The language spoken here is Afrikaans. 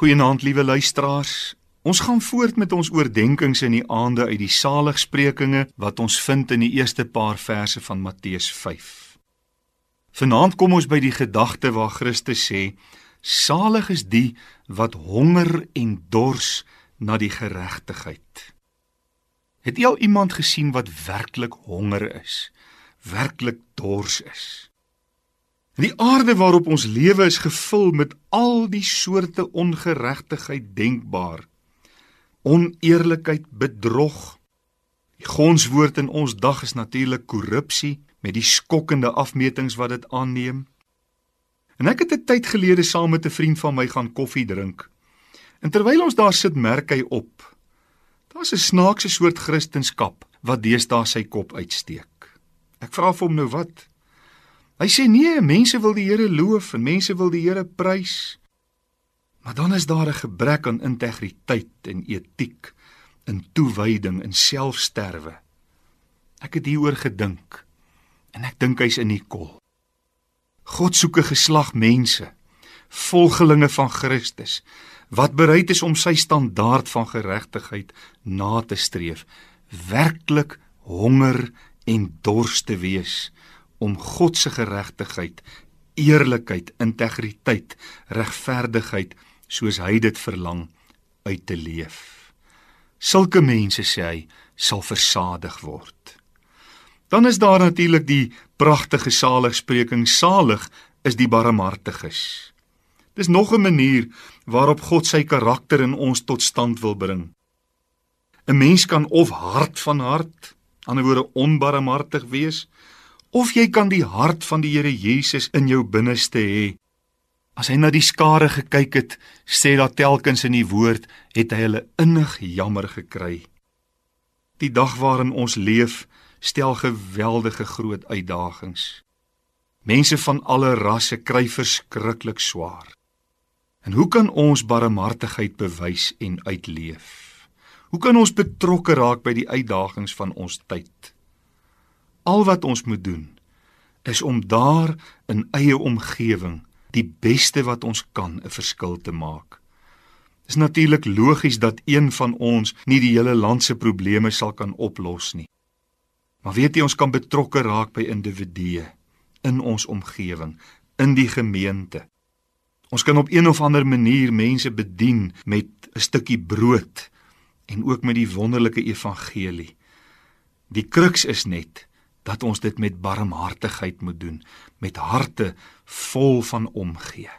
Goeienaand liewe luisteraars. Ons gaan voort met ons oordeenkings in die aande uit die saligsprekinge wat ons vind in die eerste paar verse van Matteus 5. Vanaand kom ons by die gedagte waar Christus sê: Salig is die wat honger en dors na die geregtigheid. Het jy al iemand gesien wat werklik honger is, werklik dors is? Die aarde waarop ons lewe is gevul met al die soorte ongeregtigheid denkbaar. Oneerlikheid, bedrog. Die gonswoord in ons dag is natuurlik korrupsie met die skokkende afmetings wat dit aanneem. En ek het 'n tyd gelede saam met 'n vriend van my gaan koffie drink. En terwyl ons daar sit, merk hy op. Daar's 'n snaakse soort kristendom wat deesdae sy kop uitsteek. Ek vra vir hom nou wat? Hy sê nee, mense wil die Here loof en mense wil die Here prys. Maar dan is daar 'n gebrek aan integriteit en etiek, in toewyding en selfsterwe. Ek het hieroor gedink en ek dink hy's in die kol. God soek 'n geslag mense, volgelinge van Christus, wat bereid is om sy standaard van geregtigheid na te streef, werklik honger en dors te wees om God se geregtigheid, eerlikheid, integriteit, regverdigheid soos hy dit verlang uit te leef. Sulke mense sê hy sal versadig word. Dan is daar natuurlik die pragtige saligspreking salig is die barmhartiges. Dis nog 'n manier waarop God sy karakter in ons tot stand wil bring. 'n Mens kan of hart van hart, aan die woorde onbarmhartig wees, of jy kan die hart van die Here Jesus in jou binneste hê. As hy na die skare gekyk het, sê daar telkens in die woord, het hy hulle innig jammer gekry. Die dag waarin ons leef, stel geweldige groot uitdagings. Mense van alle rasse kry verskriklik swaar. En hoe kan ons barmhartigheid bewys en uitleef? Hoe kan ons betrokke raak by die uitdagings van ons tyd? Al wat ons moet doen is om daar in eie omgewing die beste wat ons kan 'n verskil te maak. Dit is natuurlik logies dat een van ons nie die hele land se probleme sal kan oplos nie. Maar weet jy ons kan betrokke raak by individue in ons omgewing, in die gemeente. Ons kan op een of ander manier mense bedien met 'n stukkie brood en ook met die wonderlike evangelie. Die kruks is net dat ons dit met barmhartigheid moet doen, met harte vol van omgee.